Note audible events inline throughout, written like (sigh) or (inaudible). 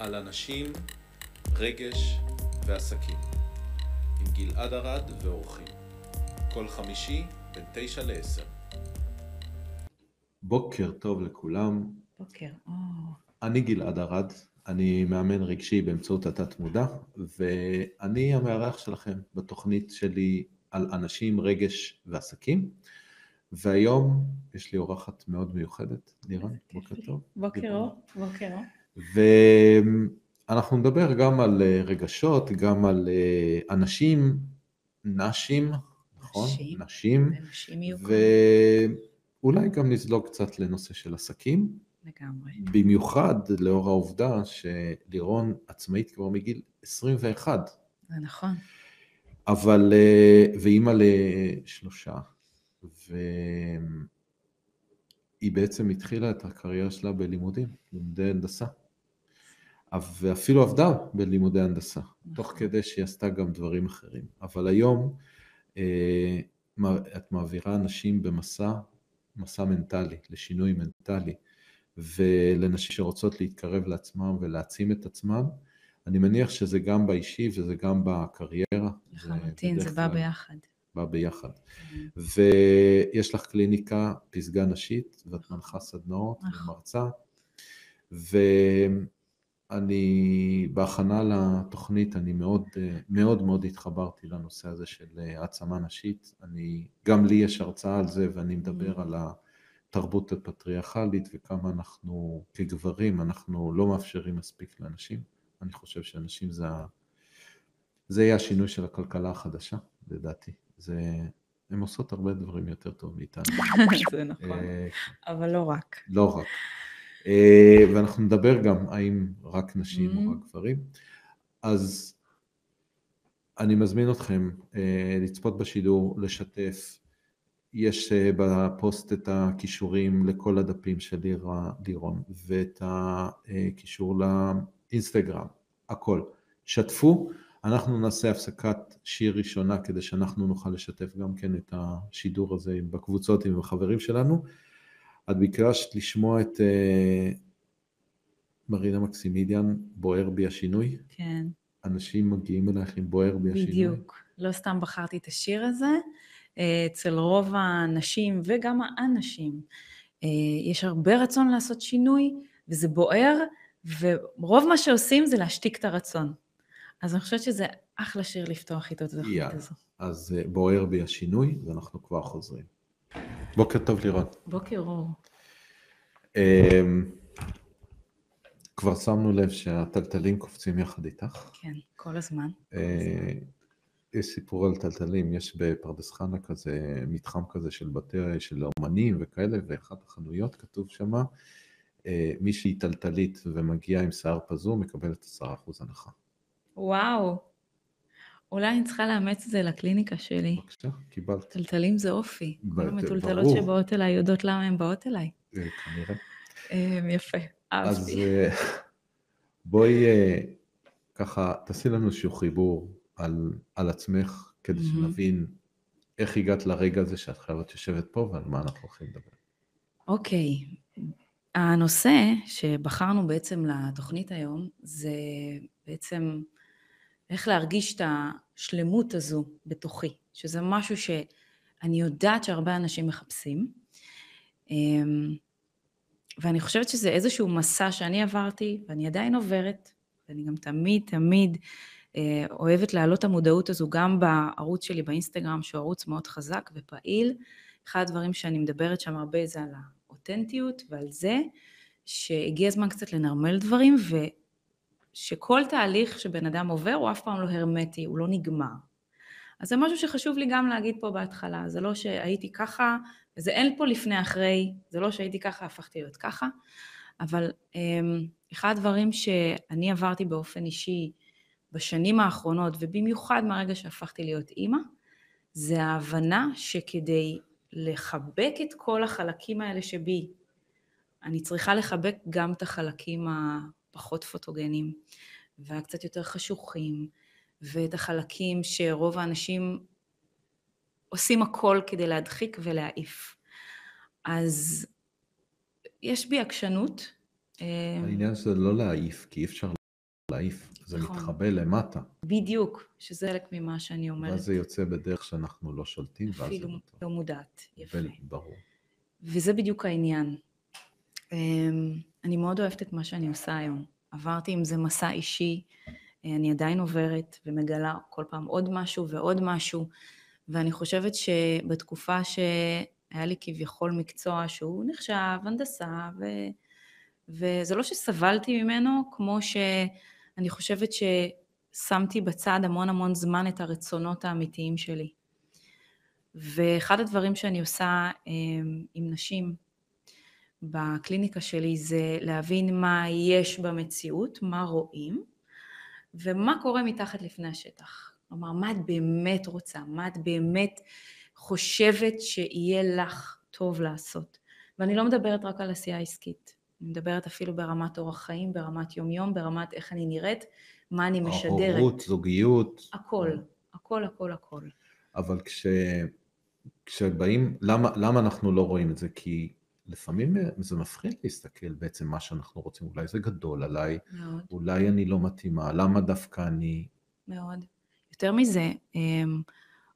על אנשים, רגש ועסקים, עם גלעד ארד ואורחים. כל חמישי בין תשע לעשר. בוקר טוב לכולם, בוקר אור. אני גלעד ארד, אני מאמן רגשי באמצעות התת מודע, ואני המארח שלכם בתוכנית שלי על אנשים, רגש ועסקים. והיום יש לי אורחת מאוד מיוחדת, לירן, בוקר טוב. בוקר אור, בוקר אור. ואנחנו נדבר גם על רגשות, גם על אנשים, נשים, נכון? נשים. נשים. ונשים יהיו. ואולי גם נזלוג קצת לנושא של עסקים, לגמרי. במיוחד לאור העובדה שלירון עצמאית כבר מגיל 21, זה נכון. אבל, אה, ואימא לשלושה, והיא בעצם התחילה את הקריירה שלה בלימודים, לימודי הנדסה. ואפילו עבדה בלימודי הנדסה, נכון. תוך כדי שהיא עשתה גם דברים אחרים. אבל היום אה, את מעבירה אנשים במסע, מסע מנטלי, לשינוי מנטלי, ולנשים שרוצות להתקרב לעצמם ולהעצים את עצמם. אני מניח שזה גם באישי וזה גם בקריירה. לחלוטין, זה בא ביחד. בא ביחד. ויש לך קליניקה, פסגה נשית, ואת מנחה סדנאות נכון. ומרצה. ואני, בהכנה לתוכנית, אני מאוד מאוד מאוד התחברתי לנושא הזה של אה, העצמה נשית. אני, גם לי יש הרצאה על זה, ואני מדבר על התרבות הפטריארכלית וכמה אנחנו כגברים, אנחנו לא מאפשרים מספיק לאנשים. אני חושב שאנשים זה, ה- זה יהיה השינוי של הכלכלה החדשה, לדעתי. זה, הן עושות הרבה דברים יותר טוב מאיתנו. (laughs) זה נכון. אה, אבל לא רק. לא רק. אה, ואנחנו נדבר גם האם רק נשים או Mhm. רק גברים. אז אני מזמין אתכם אה, לצפות בשידור, לשתף. יש אה, בפוסט את הכישורים לכל הדפים של לירון ואת הקישור לאינסטגרם, הכל. שתפו, אנחנו נעשה הפסקת שיר ראשונה כדי שאנחנו נוכל לשתף גם כן את השידור הזה בקבוצות עם החברים שלנו. את ביקשת לשמוע את אה, מרינה מקסימידיאן, בוער בי השינוי. כן, אנשים מגיעים אלייך עם בוער בי השינוי. בדיוק. לא סתם בחרתי את השיר הזה. אה, אצל רוב הנשים וגם האנשים אה, יש הרבה רצון לעשות שינוי, וזה בוער, ורוב מה שעושים זה להשתיק את הרצון. אז אני חושבת שזה אחלה שיר לפתוח איתו את התוכנית. הזו. אז בוער בי השינוי, ואנחנו כבר חוזרים. בוקר טוב לירון. בוקר אור. אמ, כבר שמנו לב שהטלטלים קופצים יחד איתך. כן, כל הזמן. אה, יש סיפור על טלטלים, יש בפרדס חנה כזה, מתחם כזה של בתי, של אומנים וכאלה, ואחת החנויות כתוב שמה, אה, מי שהיא טלטלית ומגיעה עם שיער פזום מקבלת 10% הנחה. וואו. אולי אני צריכה לאמץ את זה לקליניקה שלי. בבקשה, קיבלת. טלטלים זה אופי. כל המטולטלות. שבאות אליי יודעות למה הן באות אליי. אה, כנראה. אה, יפה, אז אהבתי. אה, בואי אה, ככה, תעשי לנו איזשהו חיבור על, על עצמך, כדי. שנבין איך הגעת לרגע הזה שאת חייבת יושבת פה ועל מה אנחנו הולכים לדבר. אוקיי, הנושא שבחרנו בעצם לתוכנית היום זה בעצם איך להרגיש את השלמות הזו בתוכי, שזה משהו שאני יודעת שהרבה אנשים מחפשים. אמ, ואני חושבת שזה איזשהו מסע שאני עברתי ואני עדיין עוברת, ואני גם תמיד תמיד אה, אוהבת להעלות את המודעות הזו גם בערוץ שלי באינסטגרם, שהוא ערוץ מאוד חזק ופעיל. אחד הדברים שאני מדברת שם הרבה זה על האותנטיות ועל זה שהגיע הזמן קצת לנרמל דברים ושכל תהליך שבן אדם עובר הוא אף פעם לא הרמטי, הוא לא נגמר. אז זה משהו שחשוב לי גם להגיד פה בהתחלה, זה לא שהייתי ככה, וזה אין פה לפני אחרי, זה לא שהייתי ככה, הפכתי להיות ככה, אבל אמ, אחד הדברים שאני עברתי באופן אישי בשנים האחרונות, ובמיוחד מהרגע שהפכתי להיות אימא, זה ההבנה שכדי לחבק את כל החלקים האלה שבי, אני צריכה לחבק גם את החלקים הפחות פוטוגנים, והקצת יותר חשוכים, ואת החלקים שרוב האנשים עושים הכל כדי להדחיק ולהעיף. אז יש בי עקשנות. אה, העניין זה לא להעיף, כי אי אפשר להעיף, זה נכון. מתחבא למטה, בדיוק, שזה חלק ממה שאני אומרת. ואז זה יוצא בדרך שאנחנו לא שולטים, ואז זה אפילו לא. לא מודעת. יפה. ברור. וזה בדיוק העניין. אמ, אני מאוד אוהבת את מה שאני עושה היום. עברתי עם זה מסע אישי, אה, אני עדיין עוברת ומגלה כל פעם עוד משהו ועוד משהו, ואני חושבת שבתקופה שהיה לי כביכול מקצוע שהוא נחשב, הנדסה, ו... וזה לא שסבלתי ממנו, כמו שאני חושבת ששמתי בצד המון המון זמן את הרצונות האמיתיים שלי. ואחד הדברים שאני עושה אמ, עם נשים בקליניקה שלי זה להבין מה יש במציאות, מה רואים, ומה קורה מתחת לפני השטח. כלומר, מה את באמת רוצה, מה את באמת חושבת שיהיה לך טוב לעשות. ואני לא מדברת רק על עשייה עסקית, אני מדברת אפילו ברמת אורח חיים, ברמת יומיום, ברמת איך אני נראית, מה אני משדרת. הורות, זוגיות. הכל, הכל, הכל, הכל. אבל כש... כשבאים, למה, למה אנחנו לא רואים את זה? כי לפעמים זה מפחיד להסתכל בעצם מה שאנחנו רוצים, אולי זה גדול עליי, מאוד. אולי אני לא מתאימה, למה דווקא אני... מאוד. יותר מזה, אמ,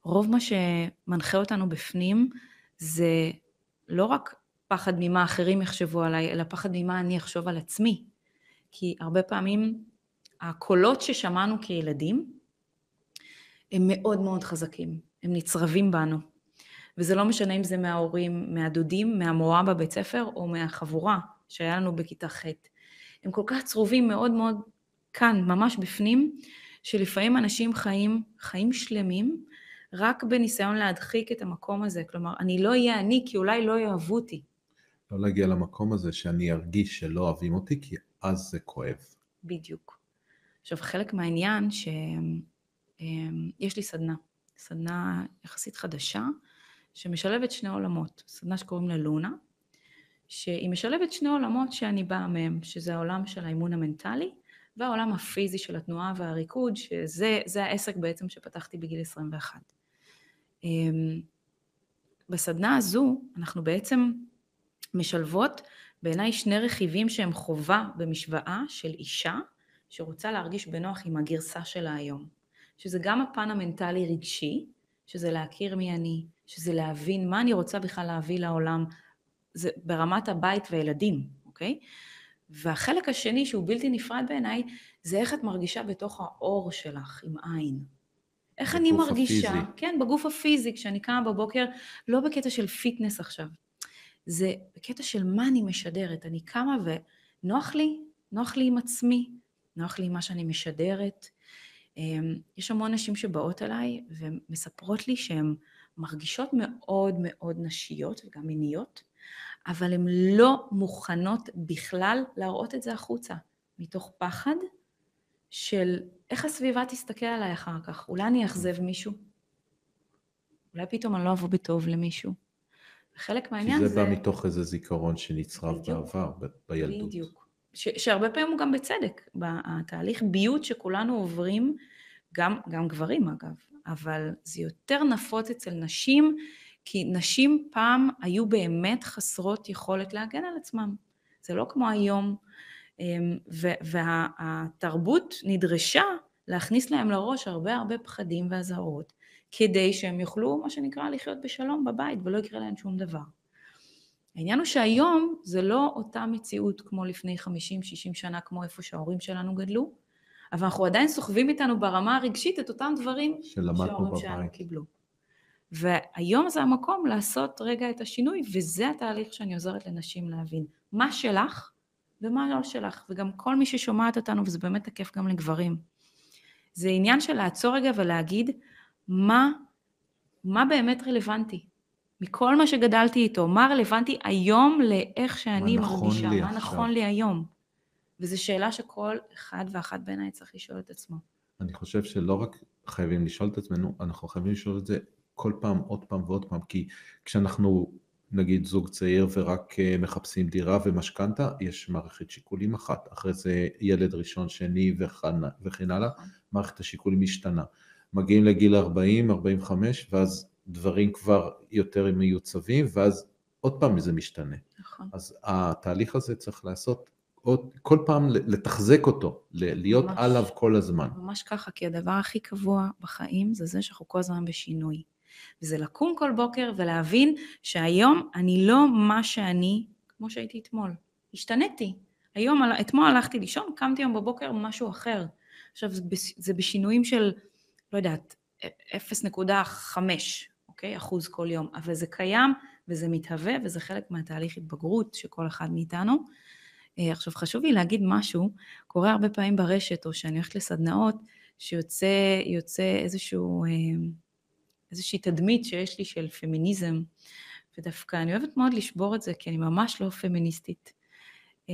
רוב מה שמנחה אותנו בפנים זה לא רק פחד ממה אחרים יחשבו עליי, אלא פחד ממה אני אחשוב על עצמי. כי הרבה פעמים הקולות ששמענו כילדים הם מאוד מאוד חזקים, הם נצרבים בנו. וזה לא משנה אם זה מההורים, מהדודים, מהמורה בבית ספר או מהחבורה שהיה לנו בכיתה ח'. הם כל כך צרובים מאוד מאוד כאן, ממש בפנים, שלפעמים אנשים חיים חיים שלמים רק בניסיון להדחיק את המקום הזה. כלומר, אני לא אהיה אני כי אולי לא יאהבו אותי. לא להגיע למקום הזה שאני ארגיש שלא אוהבים אותי, כי אז זה כואב. בדיוק. עכשיו, חלק מהעניין שיש לי סדנה, סדנה יחסית חדשה, שמשלבת שני עולמות, סדנה שקוראים לה לונה, שהיא משלבת שני עולמות שאני באה מהם, שזה העולם של האימון המנטלי והעולם הפיזי של התנועה והריקוד, שזה העסק בעצם שפתחתי בגיל 21. אמ, בסדנה הזו אנחנו בעצם משלבות בעיניי שני רכיבים שהם חובה במשוואה של אישה שרוצה להרגיש בנוח עם הגרסה שלה היום. שזה גם הפן המנטלי רגשי, שזה להכיר מי אני, שזה להבין מה אני רוצה בכלל להביא לעולם, זה ברמת הבית וילדים, אוקיי? והחלק השני שהוא בלתי נפרד בעיניי, זה איך את מרגישה בתוך העור שלך עם עין. איך אני מרגישה, הפיזי. כן, בגוף הפיזי, כשאני קמה בבוקר, לא בקטע של fitness עכשיו, זה בקטע של מה אני משדרת. אני קמה ונוח לי, נוח לי עם עצמי, נוח לי עם מה שאני משדרת. אמ, יש המון נשים שבאות אליי ומספרות לי שהן מרגישות מאוד מאוד נשיות וגם מיניות, אבל הן לא מוכנות בכלל להראות את זה החוצה, מתוך פחד של איך הסביבה תסתכל עליי אחר כך. אולי אני אאכזב מישהו? אולי פתאום אני לא אבוא בטוב למישהו? וחלק מהעניין זה... כי זה בא מתוך איזה זיכרון שנצרב בעבר, בילדות. בדיוק. ש, שהרבה פעמים הוא גם בצדק. התהליך ביות שכולנו עוברים, גם, גם גברים אגב, אבל זה יותר נפוץ אצל נשים, כי נשים פעם היו באמת חסרות יכולת להגן על עצמם. זה לא כמו היום, אמ, והתרבות נדרשה להכניס להם לראש הרבה הרבה פחדים ואזהרות, כדי שהם יוכלו, מה שנקרא, לחיות בשלום בבית ולא יקרה להם שום דבר. העניין הוא שהיום זה לא אותה מציאות כמו לפני 50-60 שנה, כמו איפה שההורים שלנו גדלו, אבל אנחנו עדיין סוחבים איתנו ברמה הרגשית את אותם דברים שההורים שלנו קיבלו. והיום זה המקום לעשות רגע את השינוי, וזה התהליך שאני עוזרת לנשים להבין. מה שלך ומה לא שלך, וגם כל מי ששומעת אותנו, וזה באמת תקף גם לגברים. זה עניין של לעצור רגע ולהגיד, מה, מה באמת רלוונטי? מכל מה שגדלתי איתו, מה רלוונטי היום לאיך שאני מה נכון מרגישה, מה עכשיו. נכון לי היום. וזו שאלה שכל אחד ואחת בעיניי צריך לשאול את עצמו. אני חושב שלא רק חייבים לשאול את עצמנו, אנחנו חייבים לשאול את זה כל פעם, עוד פעם ועוד פעם, כי כשאנחנו נגיד זוג צעיר ורק אה, מחפשים דירה ומשכנתה, יש מערכת שיקולים אחת, אחרי זה ילד ראשון, שני וכן הלאה, נכון. מערכת השיקולים משתנה. מגיעים לגיל 40, 45, ואז דברים כבר יותר מיוצבים, ואז עוד פעם זה משתנה. נכון. אז התהליך הזה צריך לעשות עוד, כל פעם לתחזק אותו, להיות ממש, עליו כל הזמן. ממש ככה, כי הדבר הכי קבוע בחיים זה זה שאנחנו כל הזמן בשינוי. וזה לקום כל בוקר ולהבין שהיום אני לא מה שאני כמו שהייתי אתמול. השתניתי. היום, אתמול הלכתי לישון, קמתי היום בבוקר משהו אחר. עכשיו זה בשינויים של, לא יודעת, 0.5, אוקיי? אחוז כל יום, אבל זה קיים וזה מתהווה וזה חלק מהתהליך התבגרות של כל אחד מאיתנו. אה, עכשיו חשוב לי להגיד משהו, קורה הרבה פעמים ברשת או שאני הולכת לסדנאות, שיוצא איזשהו, אה, איזושהי תדמית שיש לי של פמיניזם, ודווקא אני אוהבת מאוד לשבור את זה כי אני ממש לא פמיניסטית. אה,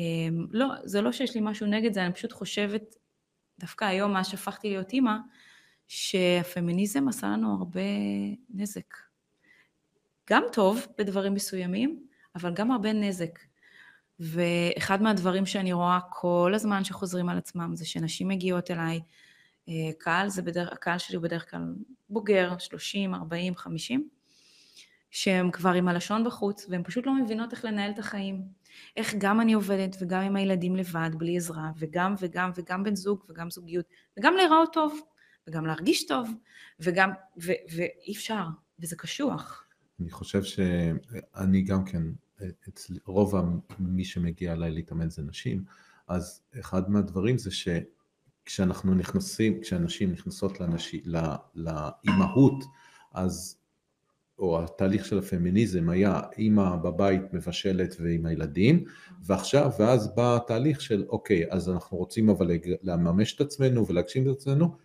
לא, זה לא שיש לי משהו נגד זה, אני פשוט חושבת, דווקא היום מאז שהפכתי להיות אימא, שהפמיניזם עשה לנו הרבה נזק. גם טוב בדברים מסוימים, אבל גם הרבה נזק. ואחד מהדברים שאני רואה כל הזמן שחוזרים על עצמם זה שנשים מגיעות אליי, אה, קהל זה בדרך, הקהל שלי הוא בדרך כלל בוגר, 30, 40, 50, שהם כבר עם הלשון בחוץ והן פשוט לא מבינות איך לנהל את החיים. איך גם אני עובדת וגם עם הילדים לבד, בלי עזרה, וגם וגם וגם בן זוג וגם זוגיות, וגם להיראות טוב, וגם להרגיש טוב, וגם, ו, ואי אפשר, וזה קשוח. אני חושב שאני גם כן, אצל רוב מי שמגיע אליי להתאמן זה נשים, אז אחד מהדברים זה שכשאנחנו נכנסים, כשאנשים נכנסות לנשי, לא, לאימהות, אז, או התהליך של הפמיניזם היה אימא בבית מבשלת ועם הילדים, ועכשיו, ואז בא התהליך של אוקיי, אז אנחנו רוצים אבל לממש את עצמנו ולהגשים את עצמנו,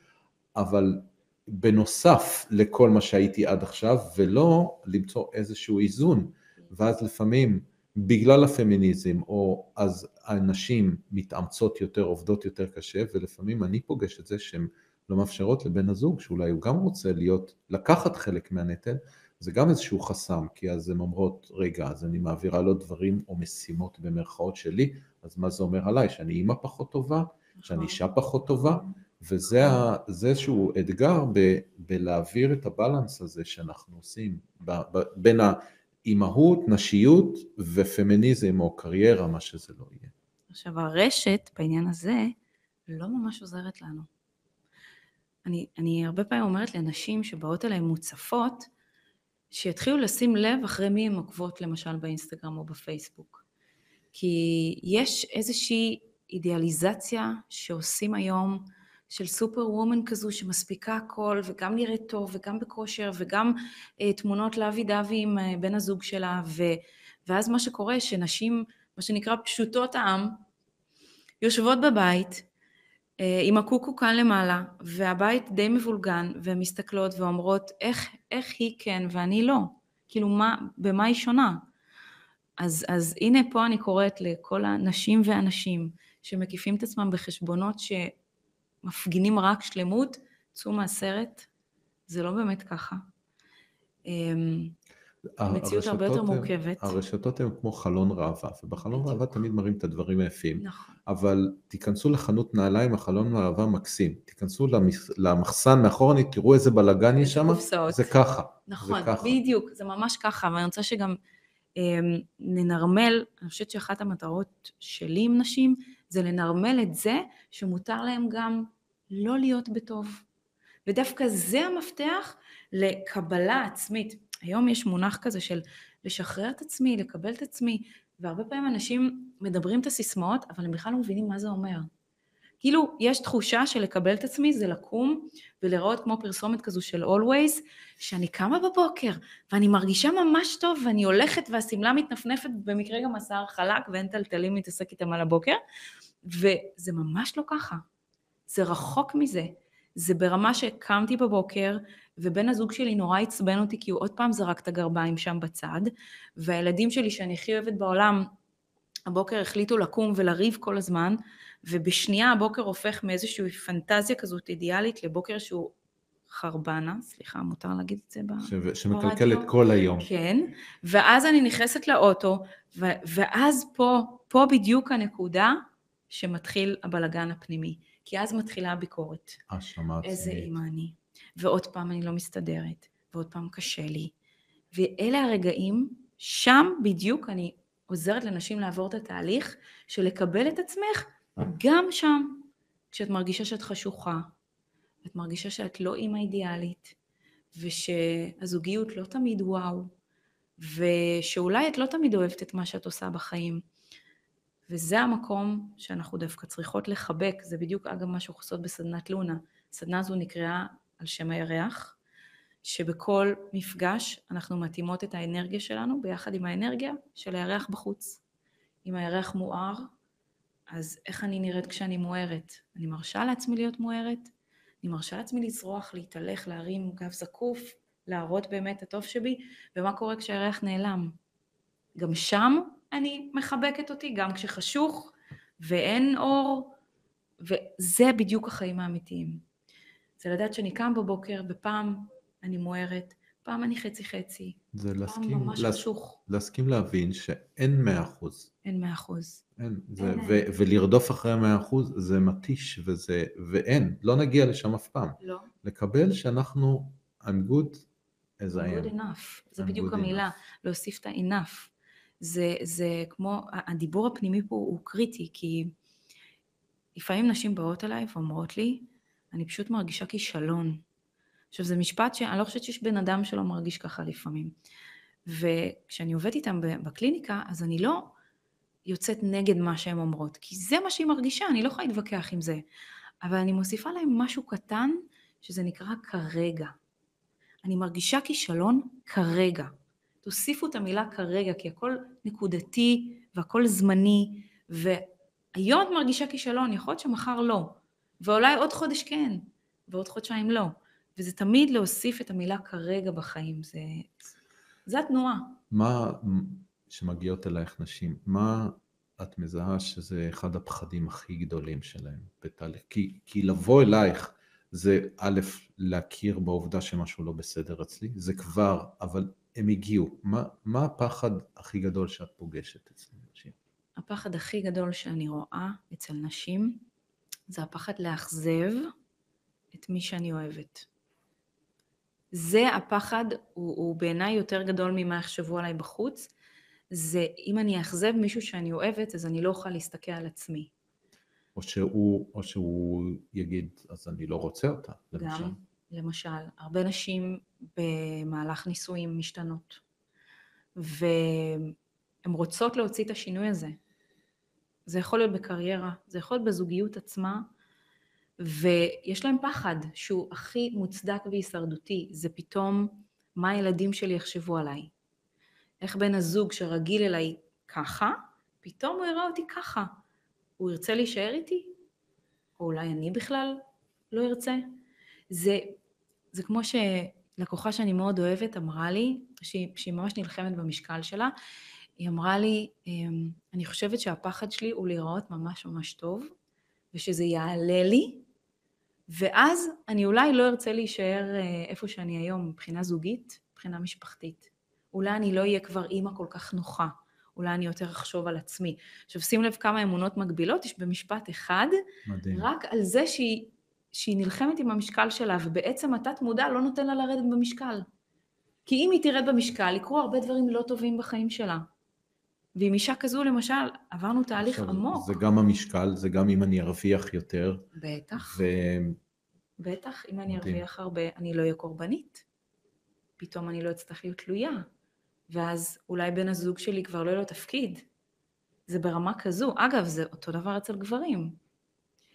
אבל בנוסף לכל מה שהייתי עד עכשיו, ולא למצוא איזשהו איזון, ואז לפעמים בגלל הפמיניזם, או אז הנשים מתאמצות יותר, עובדות יותר קשה, ולפעמים אני פוגש את זה שהן לא מאפשרות לבן הזוג, שאולי הוא גם רוצה להיות, לקחת חלק מהנטל, זה גם איזשהו חסם, כי אז הן אומרות, רגע, אז אני מעבירה לו דברים או משימות במרכאות שלי, אז מה זה אומר עליי? שאני אימא פחות טובה? שאני נכון. אישה פחות טובה? וזה איזשהו אתגר ב, בלהעביר את הבלנס הזה שאנחנו עושים ב, ב, בין האימהות, נשיות ופמיניזם או קריירה, מה שזה לא יהיה. עכשיו הרשת בעניין הזה לא ממש עוזרת לנו. אני, אני הרבה פעמים אומרת לנשים שבאות אליי מוצפות, שיתחילו לשים לב אחרי מי הן עוקבות למשל באינסטגרם או בפייסבוק. כי יש איזושהי אידיאליזציה שעושים היום של סופר וומן כזו שמספיקה הכל וגם נראית טוב וגם בכושר וגם אה, תמונות לאבי דבי עם אה, בן הזוג שלה ו, ואז מה שקורה שנשים מה שנקרא פשוטות העם יושבות בבית אה, עם הקוקו כאן למעלה והבית די מבולגן והן מסתכלות ואומרות איך, איך היא כן ואני לא? כאילו מה, במה היא שונה? אז, אז הנה פה אני קוראת לכל הנשים והאנשים שמקיפים את עצמם בחשבונות ש... מפגינים רק שלמות, צאו מהסרט, זה לא באמת ככה. אמ, המציאות הרבה יותר מורכבת. הרשתות הן כמו חלון ראווה, ובחלון ראווה תמיד מראים את הדברים היפים. נכון. אבל תיכנסו לחנות נעליים, החלון ראווה מקסים. תיכנסו למחסן מאחורנית, תראו איזה בלאגן יש שם, זה ככה. נכון, זה ככה. בדיוק, זה ממש ככה, ואני רוצה שגם אמ, ננרמל, אני חושבת שאחת המטרות שלי עם נשים, זה לנרמל את זה שמותר להם גם לא להיות בטוב. ודווקא זה המפתח לקבלה עצמית. היום יש מונח כזה של לשחרר את עצמי, לקבל את עצמי, והרבה פעמים אנשים מדברים את הסיסמאות, אבל הם בכלל לא מבינים מה זה אומר. כאילו, יש תחושה של לקבל את עצמי זה לקום ולראות כמו פרסומת כזו של Always, שאני קמה בבוקר ואני מרגישה ממש טוב ואני הולכת והשמלה מתנפנפת, במקרה גם השיער חלק ואין טלטלים להתעסק איתם על הבוקר, וזה ממש לא ככה. זה רחוק מזה. זה ברמה שקמתי בבוקר, ובן הזוג שלי נורא עצבן אותי כי הוא עוד פעם זרק את הגרביים שם בצד, והילדים שלי שאני הכי אוהבת בעולם, הבוקר החליטו לקום ולריב כל הזמן, ובשנייה הבוקר הופך מאיזושהי פנטזיה כזאת אידיאלית לבוקר שהוא חרבנה, סליחה, מותר להגיד את זה ברדיו? שמקלקל את כל היום. כן, ואז אני נכנסת לאוטו, ו- ואז פה, פה בדיוק הנקודה שמתחיל הבלגן הפנימי. כי אז מתחילה הביקורת. האשמה עצמית. איזה אימא אני. ועוד פעם אני לא מסתדרת, ועוד פעם קשה לי. ואלה הרגעים, שם בדיוק אני עוזרת לנשים לעבור את התהליך של לקבל את עצמך גם שם, כשאת מרגישה שאת חשוכה, את מרגישה שאת לא אימא אידיאלית, ושהזוגיות לא תמיד וואו, ושאולי את לא תמיד אוהבת את מה שאת עושה בחיים. וזה המקום שאנחנו דווקא צריכות לחבק, זה בדיוק אגב מה שאנחנו עושות בסדנת לונה. הסדנה הזו נקראה על שם הירח, שבכל מפגש אנחנו מתאימות את האנרגיה שלנו ביחד עם האנרגיה של הירח בחוץ. אם הירח מואר, אז איך אני נראית כשאני מוארת? אני מרשה לעצמי להיות מוארת? אני מרשה לעצמי לצרוח, להתהלך, להרים גב זקוף, להראות באמת הטוב שבי, ומה קורה כשהירח נעלם? גם שם אני מחבקת אותי, גם כשחשוך ואין אור, וזה בדיוק החיים האמיתיים. זה לדעת שאני קם בבוקר, ופעם אני מוארת, פעם אני חצי חצי, זה להסכים, להס. להסכים להבין שאין מאה אחוז. אין מאה אחוז. אין, זה, אין. ו, ולרדוף אחרי המאה אחוז זה מתיש וזה, ואין, לא נגיע לשם אף פעם. לא. לקבל שאנחנו, I'm good as I good am. enough. זה I'm בדיוק good המילה, להוסיף את ה-enough. זה, זה כמו, הדיבור הפנימי פה הוא קריטי, כי לפעמים נשים באות אליי ואומרות לי, אני פשוט מרגישה כישלון. עכשיו זה משפט שאני לא חושבת שיש בן אדם שלא מרגיש ככה לפעמים. וכשאני עובדת איתם בקליניקה, אז אני לא יוצאת נגד מה שהן אומרות, כי זה מה שהיא מרגישה, אני לא יכולה להתווכח עם זה. אבל אני מוסיפה להם משהו קטן, שזה נקרא כרגע. אני מרגישה כישלון כרגע. תוסיפו את המילה כרגע, כי הכל נקודתי והכל זמני, והיום את מרגישה כישלון, יכול להיות שמחר לא, ואולי עוד חודש כן, ועוד חודשיים לא. וזה תמיד להוסיף את המילה כרגע בחיים, זה, זה התנועה. מה, שמגיעות אלייך נשים, מה את מזהה שזה אחד הפחדים הכי גדולים שלהם בתהליך? כי, כי לבוא אלייך זה א', להכיר בעובדה שמשהו לא בסדר אצלי, זה כבר, אבל הם הגיעו. מה, מה הפחד הכי גדול שאת פוגשת אצל נשים? הפחד הכי גדול שאני רואה אצל נשים זה הפחד לאכזב את מי שאני אוהבת. זה הפחד, הוא, הוא בעיניי יותר גדול ממה יחשבו עליי בחוץ. זה אם אני אאכזב מישהו שאני אוהבת, אז אני לא אוכל להסתכל על עצמי. או שהוא, או שהוא יגיד, אז אני לא רוצה אותה, למשל. גם, למשל, הרבה נשים במהלך נישואים משתנות, והן רוצות להוציא את השינוי הזה. זה יכול להיות בקריירה, זה יכול להיות בזוגיות עצמה, ויש להם פחד שהוא הכי מוצדק והישרדותי, זה פתאום מה הילדים שלי יחשבו עליי. איך בן הזוג שרגיל אליי ככה, פתאום הוא יראה אותי ככה. הוא ירצה להישאר איתי? או אולי אני בכלל לא ארצה? זה, זה כמו שלקוחה שאני מאוד אוהבת אמרה לי, שהיא, שהיא ממש נלחמת במשקל שלה, היא אמרה לי, אמ, אני חושבת שהפחד שלי הוא להיראות ממש ממש טוב, ושזה יעלה לי, ואז אני אולי לא ארצה להישאר אה, איפה שאני היום מבחינה זוגית, מבחינה משפחתית. אולי אני לא אהיה כבר אימא כל כך נוחה, אולי אני יותר אחשוב על עצמי. עכשיו שים לב כמה אמונות מגבילות יש במשפט אחד, מדהים. רק על זה שהיא, שהיא נלחמת עם המשקל שלה, ובעצם התת מודע לא נותן לה לרדת במשקל. כי אם היא תרד במשקל, יקרו הרבה דברים לא טובים בחיים שלה. ועם אישה כזו למשל, עברנו תהליך עכשיו, עמוק. זה גם המשקל, זה גם אם אני ארוויח יותר, בטח. ו... בטח, אם אני. ארוויח הרבה, אני לא אהיה קורבנית. פתאום אני לא אצטרך להיות תלויה. ואז אולי בן הזוג שלי כבר לא יהיה לו תפקיד. זה ברמה כזו. אגב, זה אותו דבר אצל גברים.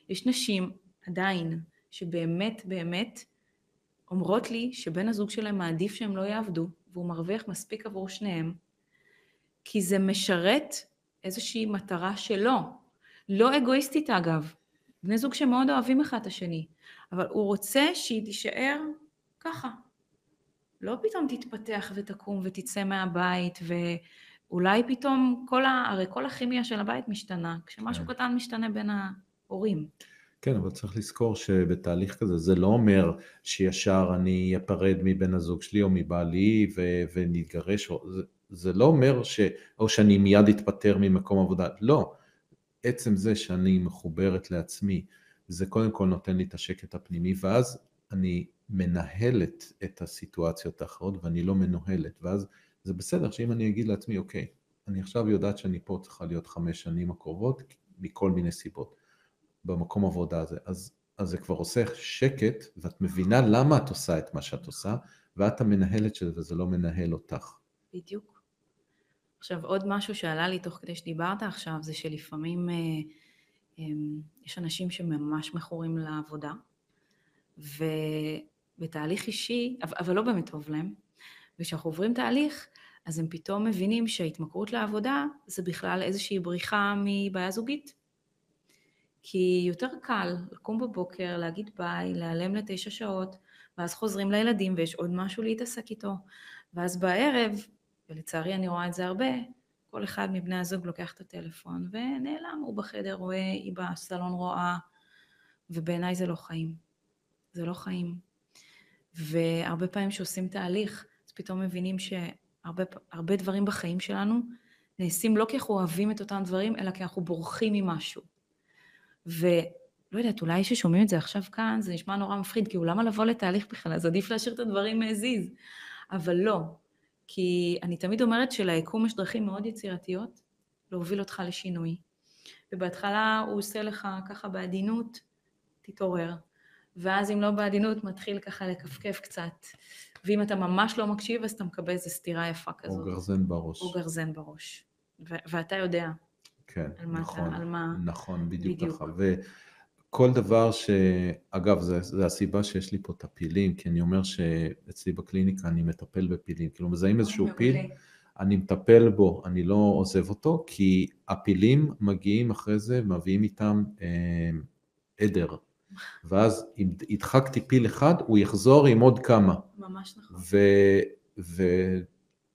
יש נשים עדיין שבאמת באמת אומרות לי שבן הזוג שלהם מעדיף שהם לא יעבדו, והוא מרוויח מספיק עבור שניהם, כי זה משרת איזושהי מטרה שלו. לא אגואיסטית אגב. בני זוג שמאוד אוהבים אחד את השני, אבל הוא רוצה שהיא תישאר ככה. לא פתאום תתפתח ותקום ותצא מהבית ואולי פתאום כל ה... הרי כל הכימיה של הבית משתנה, כשמשהו כן. קטן משתנה בין ההורים. כן, אבל צריך לזכור שבתהליך כזה זה לא אומר שישר אני אפרד מבן הזוג שלי או מבעלי ו- ונתגרש, זה, זה לא אומר ש... או שאני מיד אתפטר ממקום עבודה, לא. עצם זה שאני מחוברת לעצמי, זה קודם כל נותן לי את השקט הפנימי, ואז אני מנהלת את הסיטואציות האחרות ואני לא מנוהלת, ואז זה בסדר שאם אני אגיד לעצמי, אוקיי, אני עכשיו יודעת שאני פה צריכה להיות חמש שנים הקרובות, מכל מיני סיבות, במקום עבודה הזה. אז, אז זה כבר עושה שקט, ואת מבינה למה את עושה את מה שאת עושה, ואת המנהלת של זה, וזה לא מנהל אותך. בדיוק. עכשיו, עוד משהו שעלה לי תוך כדי שדיברת עכשיו, זה שלפעמים אה, אה, יש אנשים שממש מכורים לעבודה, ובתהליך אישי, אבל לא באמת טוב להם, וכשאנחנו עוברים תהליך, אז הם פתאום מבינים שההתמכרות לעבודה זה בכלל איזושהי בריחה מבעיה זוגית. כי יותר קל לקום בבוקר, להגיד ביי, להיעלם לתשע שעות, ואז חוזרים לילדים ויש עוד משהו להתעסק איתו. ואז בערב, ולצערי אני רואה את זה הרבה, כל אחד מבני הזוג לוקח את הטלפון ונעלם, הוא בחדר רואה, היא בסלון רואה, ובעיניי זה לא חיים. זה לא חיים. והרבה פעמים כשעושים תהליך, אז פתאום מבינים שהרבה דברים בחיים שלנו נעשים לא כי אנחנו אוהבים את אותם דברים, אלא כי אנחנו בורחים ממשהו. ולא יודעת, אולי ששומעים את זה עכשיו כאן, זה נשמע נורא מפחיד, כאילו למה לבוא לתהליך בכלל? אז עדיף להשאיר את הדברים הזיז. אבל לא, כי אני תמיד אומרת שליקום יש דרכים מאוד יצירתיות להוביל אותך לשינוי. ובהתחלה הוא עושה לך ככה בעדינות, תתעורר. ואז אם לא בעדינות, מתחיל ככה לכפכף קצת. ואם אתה ממש לא מקשיב, אז אתה מקבל איזו סתירה יפה כזאת. או גרזן בראש. או גרזן בראש. ו- ואתה יודע. כן, על מה נכון. אתה, על מה... נכון, בדיוק, בדיוק. ככה. וכל דבר ש... אגב, זה, זה הסיבה שיש לי פה את הפילים, כי אני אומר שאצלי בקליניקה אני מטפל בפילים. כאילו, מזהים איזשהו פיל. אני מטפל בו, אני לא עוזב אותו, כי הפילים מגיעים אחרי זה, מביאים איתם אה, עדר. ואז אם הדחקתי פיל אחד, הוא יחזור עם עוד כמה. ממש נכון. ו,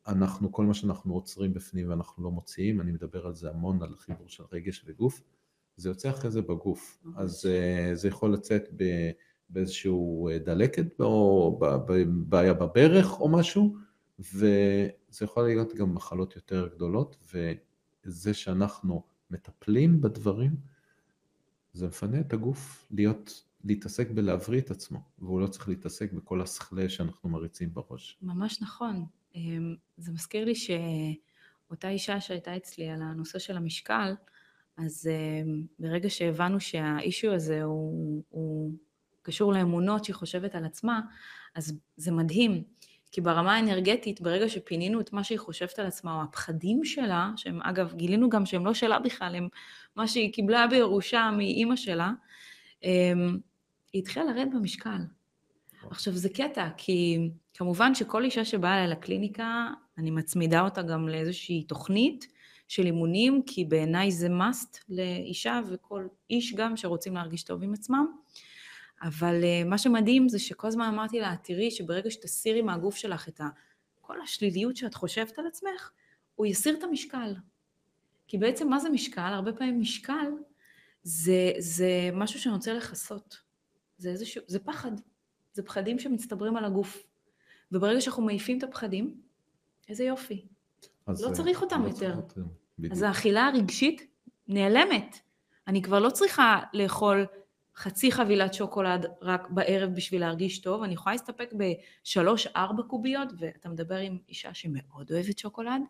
ואנחנו, כל מה שאנחנו עוצרים בפנים ואנחנו לא מוציאים, אני מדבר על זה המון, על חיבור של רגש וגוף, זה יוצא אחרי זה בגוף. אז אה, זה יכול לצאת ב- באיזשהו אה, דלקת או בעיה בברך או משהו, וזה יכול להיות גם מחלות יותר גדולות, וזה שאנחנו מטפלים בדברים, זה מפנה את הגוף להיות, להתעסק בלהבריא את עצמו, והוא לא צריך להתעסק בכל הסכלה שאנחנו מריצים בראש. ממש נכון. אמ, זה מזכיר לי שאותה אישה שהייתה אצלי על הנושא של המשקל, אז אמ, ברגע שהבנו שהאישיו הזה הוא, הוא קשור לאמונות שהיא חושבת על עצמה, אז זה מדהים. כי ברמה האנרגטית, ברגע שפינינו את מה שהיא חושבת על עצמה, או הפחדים שלה, שהם אגב, גילינו גם שהם לא שלה בכלל, הם מה שהיא קיבלה בירושה מאימא שלה, אמ, היא התחילה לרדת במשקל. עכשיו זה קטע, כי כמובן שכל אישה שבאה אליי לקליניקה, אני מצמידה אותה גם לאיזושהי תוכנית של אימונים, כי בעיניי זה must לאישה וכל איש גם שרוצים להרגיש טוב עם עצמם. אבל אה, מה שמדהים זה שכל הזמן אמרתי לה, תראי שברגע שתסירי מהגוף שלך את כל השליליות שאת חושבת על עצמך, הוא יסיר את המשקל. כי בעצם מה זה משקל? הרבה פעמים משקל זה, זה משהו שאני רוצה לכסות. זה איזשהו, זה פחד. זה פחדים שמצטברים על הגוף. וברגע שאנחנו מעיפים את הפחדים, איזה יופי. אז, לא צריך אותם לא יותר. צריך בדיוק. אז האכילה הרגשית נעלמת. אני כבר לא צריכה לאכול חצי חבילת שוקולד רק בערב בשביל להרגיש טוב, אני יכולה להסתפק בשלוש-ארבע קוביות, ואתה מדבר עם אישה שמאוד אוהבת שוקולד,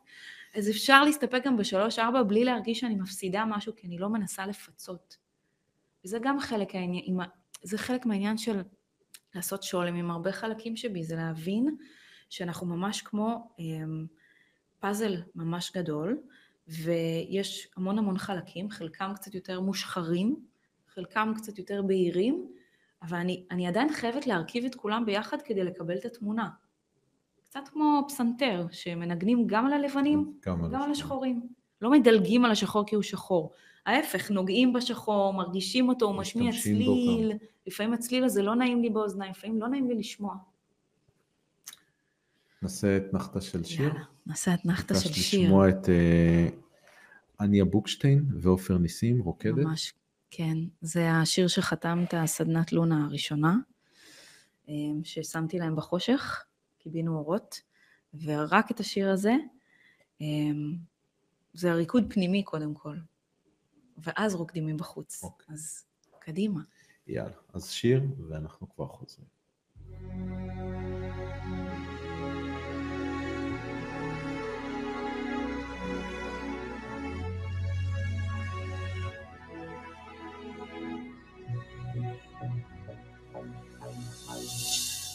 אז אפשר להסתפק גם בשלוש-ארבע בלי להרגיש שאני מפסידה משהו, כי אני לא מנסה לפצות. וזה גם חלק, העניין, זה חלק מהעניין של לעשות שולם עם הרבה חלקים שבי, זה להבין שאנחנו ממש כמו אמ, פאזל ממש גדול, ויש המון המון חלקים, חלקם קצת יותר מושחרים, חלקם קצת יותר בהירים, אבל אני, אני עדיין חייבת להרכיב את כולם ביחד כדי לקבל את התמונה. קצת כמו פסנתר, שמנגנים גם על הלבנים, גם גם על השחורים. לא מדלגים על השחור כי הוא שחור. ההפך, נוגעים בשחור, מרגישים אותו, הוא משמיע צליל. לפעמים הצליל הזה לא נעים לי באוזניים, לפעמים לא נעים לי לשמוע. נעשה אתנחתא של שיר. יאללה, נעשה אתנחתא של שיר. לשמוע את אה, אניה בוקשטיין ועופר ניסים, רוקדת. ממש, כן. זה השיר שחתם את הסדנת לונה הראשונה, אמ, ששמתי להם בחושך, קיבינו אורות, ורק את השיר הזה, אמ, זה ריקוד פנימי קודם כל, ואז רוקדים מבחוץ. אוקיי. אז קדימה. יאללה, אז שיר ואנחנו כבר חוזרים.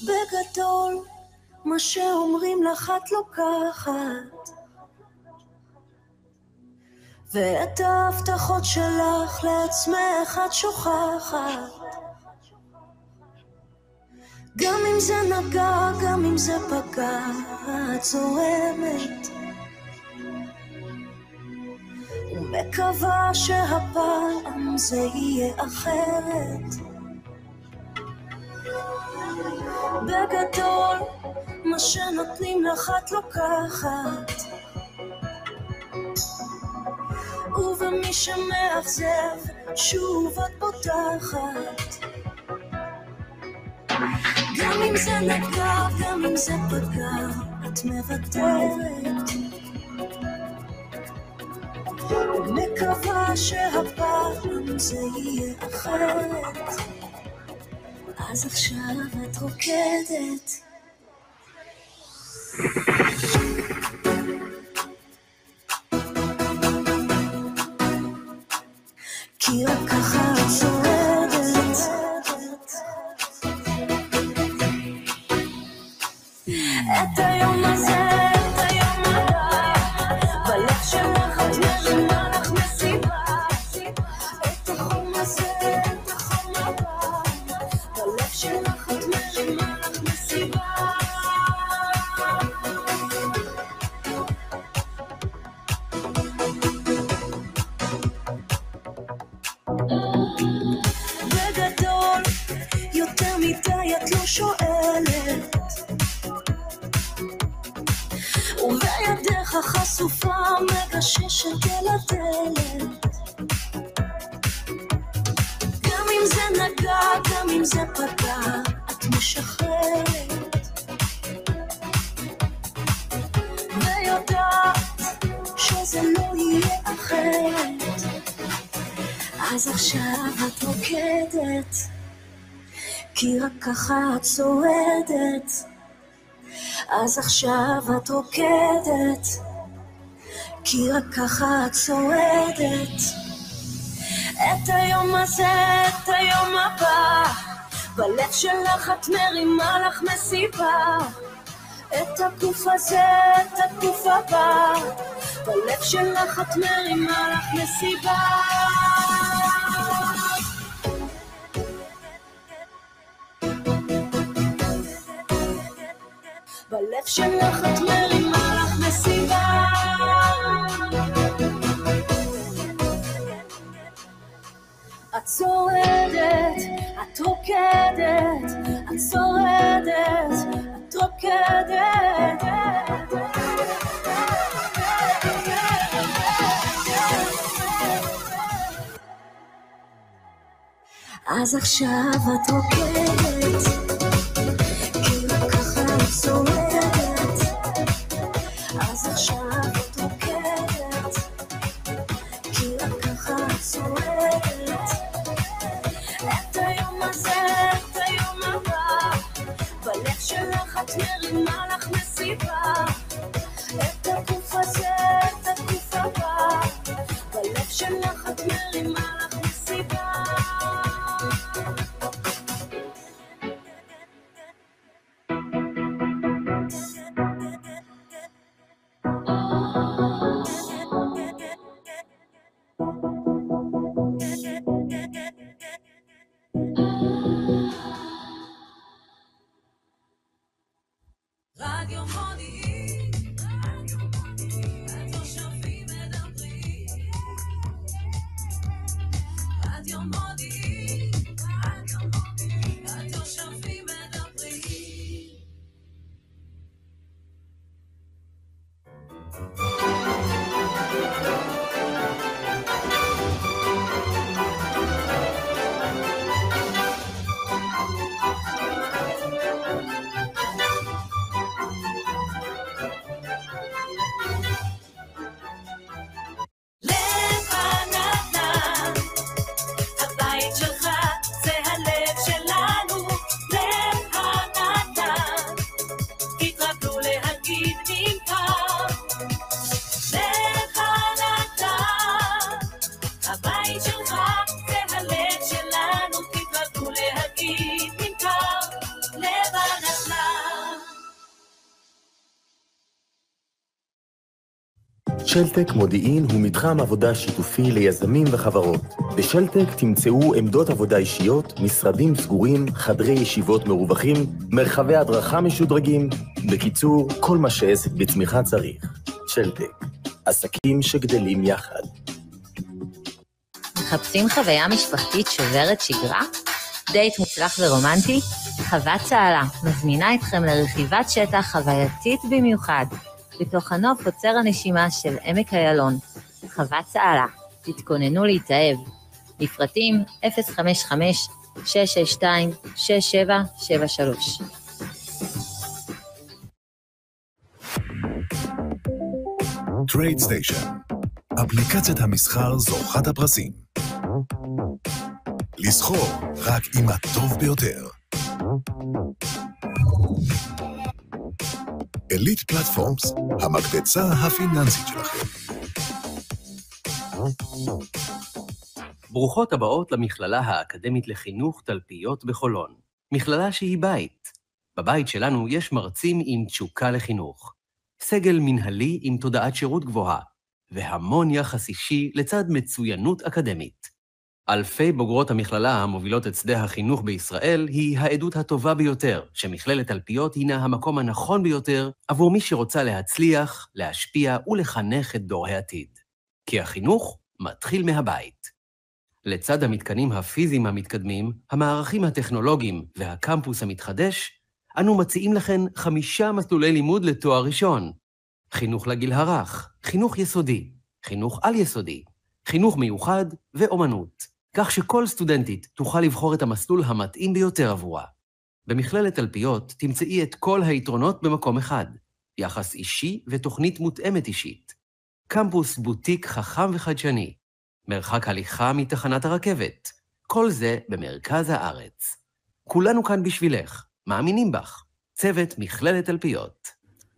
בגדול, מה שאומרים לך את לוקחת. ואת ההבטחות שלך לעצמך את שוכחת. גם אם זה נגע, גם אם זה פגע, את זורמת. ומקווה שהפעם זה יהיה אחרת. בגדול, מה שנותנים לך את לוקחת. ובמי שמאכזב, שוב את פותחת. גם אם זה נגע, גם אם זה פגע, את מוותרת. מקווה שהפעם זה יהיה אחרת. אז עכשיו את רוקדת. כי רק ככה את שורדת. את היום הזה אז עכשיו את רוקדת, כי רק ככה את שורדת. את היום הזה, את היום הבא, בלב שלך את מרימה לך מסיבה. את הגוף הזה, את הגוף הבא, בלב שלך את מרימה לך מסיבה. בלב שלך את מרימה לך מסיבה. את שורדת, את רוקדת, את שורדת, את רוקדת. אז עכשיו את רוקדת telling my שלטק מודיעין הוא מתחם עבודה שיתופי ליזמים וחברות. בשלטק תמצאו עמדות עבודה אישיות, משרדים סגורים, חדרי ישיבות מרווחים, מרחבי הדרכה משודרגים. בקיצור, כל מה שעסק בצמיחה צריך. שלטק, עסקים שגדלים יחד. מחפשים חוויה משפחתית שוברת שגרה? דייט מוצלח ורומנטי? חוות צהלה מזמינה אתכם לרכיבת שטח חווייתית במיוחד, בתוך הנוף עוצר הנשימה של עמק איילון. חוות צהלה, תתכוננו להתאהב. לפרטים 055-662-6773. טרייד סטיישן, אפליקציית המסחר זוכת הפרסים. לסחור רק עם הטוב ביותר. אליט פלטפורמס, המקפצה הפיננסית שלכם. ברוכות הבאות למכללה האקדמית לחינוך תלפיות בחולון. מכללה שהיא בית. בבית שלנו יש מרצים עם תשוקה לחינוך. סגל מנהלי עם תודעת שירות גבוהה, והמון יחס אישי לצד מצוינות אקדמית. אלפי בוגרות המכללה המובילות את שדה החינוך בישראל היא העדות הטובה ביותר שמכללת תלפיות הינה המקום הנכון ביותר עבור מי שרוצה להצליח, להשפיע ולחנך את דור העתיד. כי החינוך מתחיל מהבית. לצד המתקנים הפיזיים המתקדמים, המערכים הטכנולוגיים והקמפוס המתחדש, אנו מציעים לכן חמישה מסלולי לימוד לתואר ראשון. חינוך לגיל הרך, חינוך יסודי, חינוך על-יסודי, חינוך מיוחד ואומנות, כך שכל סטודנטית תוכל לבחור את המסלול המתאים ביותר עבורה. במכללת תלפיות תמצאי את כל היתרונות במקום אחד, יחס אישי ותוכנית מותאמת אישית. קמפוס בוטיק חכם וחדשני, מרחק הליכה מתחנת הרכבת, כל זה במרכז הארץ. כולנו כאן בשבילך, מאמינים בך. צוות מכללת תלפיות.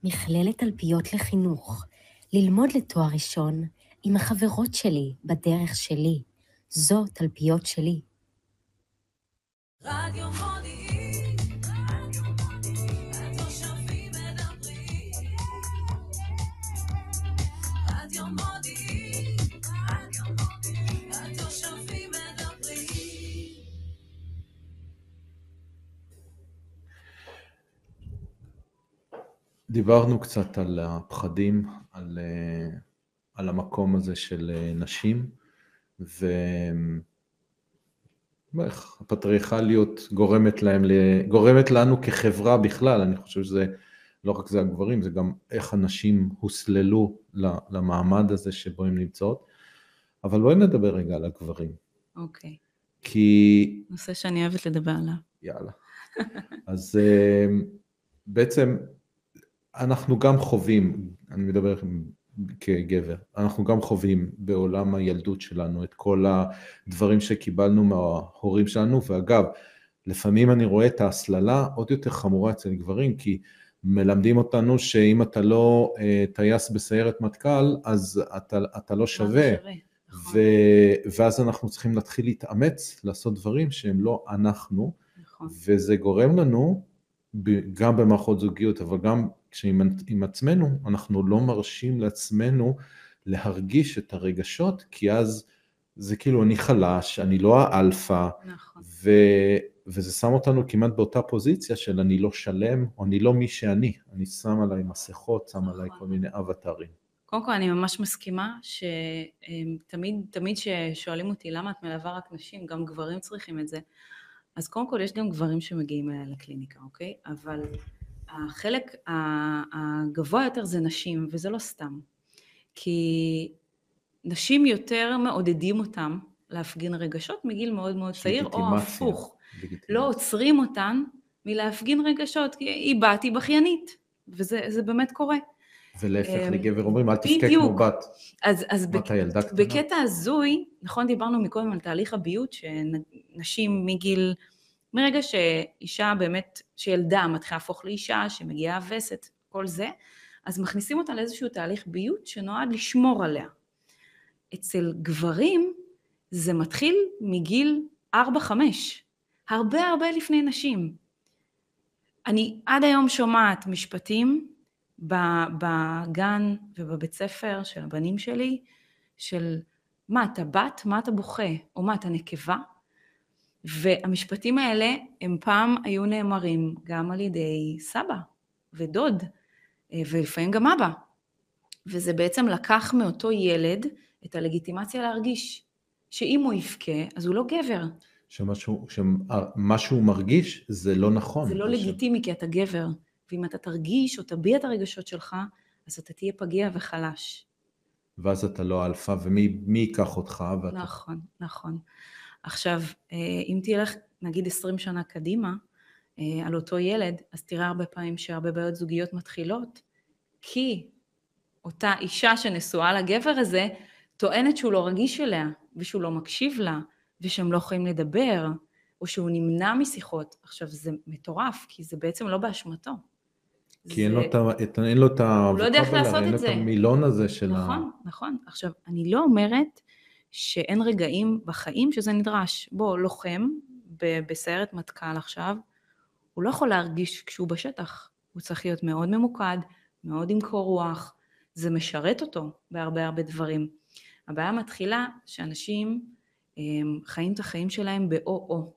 מכללת תלפיות לחינוך, ללמוד לתואר ראשון עם החברות שלי בדרך שלי. זו תלפיות שלי. רדיו מודיעין, התושבים מדברים. רדיו מודיעין, התושבים מדברים. דיברנו קצת על הפחדים, על, אה, על המקום הזה של אה, נשים, ואיך הפטריארכליות גורמת להם, גורמת לנו כחברה בכלל, אני חושב שזה לא רק זה הגברים, זה גם איך הנשים הוסללו למעמד הזה שבו הן נמצאות. אבל בואי נדבר רגע על הגברים, אוקיי. כי נושא שאני אוהבת לדבר עליו. יאללה. אז אה, בעצם אנחנו גם חווים, אני מדבר כגבר, אנחנו גם חווים בעולם הילדות שלנו את כל הדברים שקיבלנו מההורים שלנו, ואגב, לפעמים אני רואה את ההסללה עוד יותר חמורה אצל גברים, כי מלמדים אותנו שאם אתה לא אה, טייס בסיירת מטכ"ל, אז אתה, אתה לא שווה. נכון, ו... ואז אנחנו צריכים להתחיל להתאמץ, לעשות דברים שהם לא אנחנו, נכון. וזה גורם לנו, גם במערכות זוגיות, אבל גם כשעם עם עצמנו, אנחנו לא מרשים לעצמנו להרגיש את הרגשות, כי אז זה כאילו אני חלש, אני לא האלפא, נכון. ו... וזה שם אותנו כמעט באותה פוזיציה של אני לא שלם, או אני לא מי שאני, אני שם עליי מסכות, שם עליי נכון. כל מיני אבטרים. קודם כל אני ממש מסכימה שתמיד תמיד ששואלים אותי למה את מלווה רק נשים, גם גברים צריכים את זה, אז קודם כל יש גם גברים שמגיעים אליי לקליניקה, אוקיי? אבל החלק הגבוה יותר זה נשים, וזה לא סתם. כי נשים יותר מעודדים אותם להפגין רגשות מגיל מאוד מאוד צעיר, או. הפוך. לגיטימציה. לא עוצרים אותן מלהפגין רגשות, כי היא בת, היא בכיינית, וזה זה באמת קורה. ולהפך אמ, לגבר אומרים אל תבכה. כמו בת. אז, אז ילדה קטנה? בקטע הזוי, נכון דיברנו מקודם על תהליך הביוט, שנשים מגיל, מרגע שאישה באמת, שילדה מתחילה להפוך לאישה, שמגיעה הווסת, כל זה, אז מכניסים אותה לאיזשהו תהליך ביוט שנועד לשמור עליה. אצל גברים זה מתחיל מגיל 4-5, הרבה הרבה לפני נשים. אני עד היום שומעת משפטים בגן ובבית ספר של הבנים שלי, של מה, אתה בת? מה אתה בוכה? או מה, אתה נקבה? והמשפטים האלה הם פעם היו נאמרים גם על ידי סבא ודוד, אה, ולפעמים גם אבא. וזה בעצם לקח מאותו ילד את הלגיטימציה להרגיש, שאם הוא יבכה, אז הוא לא גבר. שמשהו, שמה שהוא מרגיש זה לא נכון. זה לא לגיטימי כי אתה גבר, ואם אתה תרגיש או תביע את הרגשות שלך, אז אתה תהיה פגיע וחלש. ואז אתה לא אלפא, ומי מי ייקח אותך? ואתה... נכון, נכון. עכשיו, אה, אם תלך נגיד 20 שנה קדימה אה, על אותו ילד, אז תראה הרבה פעמים שהרבה בעיות זוגיות מתחילות, כי אותה אישה שנשואה לגבר הזה, טוענת שהוא לא רגיש אליה, ושהוא לא מקשיב לה, ושהם לא יכולים לדבר, או שהוא נמנע משיחות. עכשיו, זה מטורף, כי זה בעצם לא באשמתו. כי אין לו את ה... את- אין לו את ה... הוא לא יודע איך לעשות אין לו את זה. המילון הזה של ה... נכון, נכון. עכשיו, אני לא אומרת שאין רגעים בחיים שזה נדרש. בוא, לוחם בסיירת מטכ"ל עכשיו, הוא לא יכול להרגיש כשהוא בשטח. הוא צריך להיות מאוד ממוקד, מאוד עם קור רוח. זה משרת אותו בהרבה הרבה דברים. הבעיה מתחילה שאנשים הם, חיים את החיים שלהם באו-או,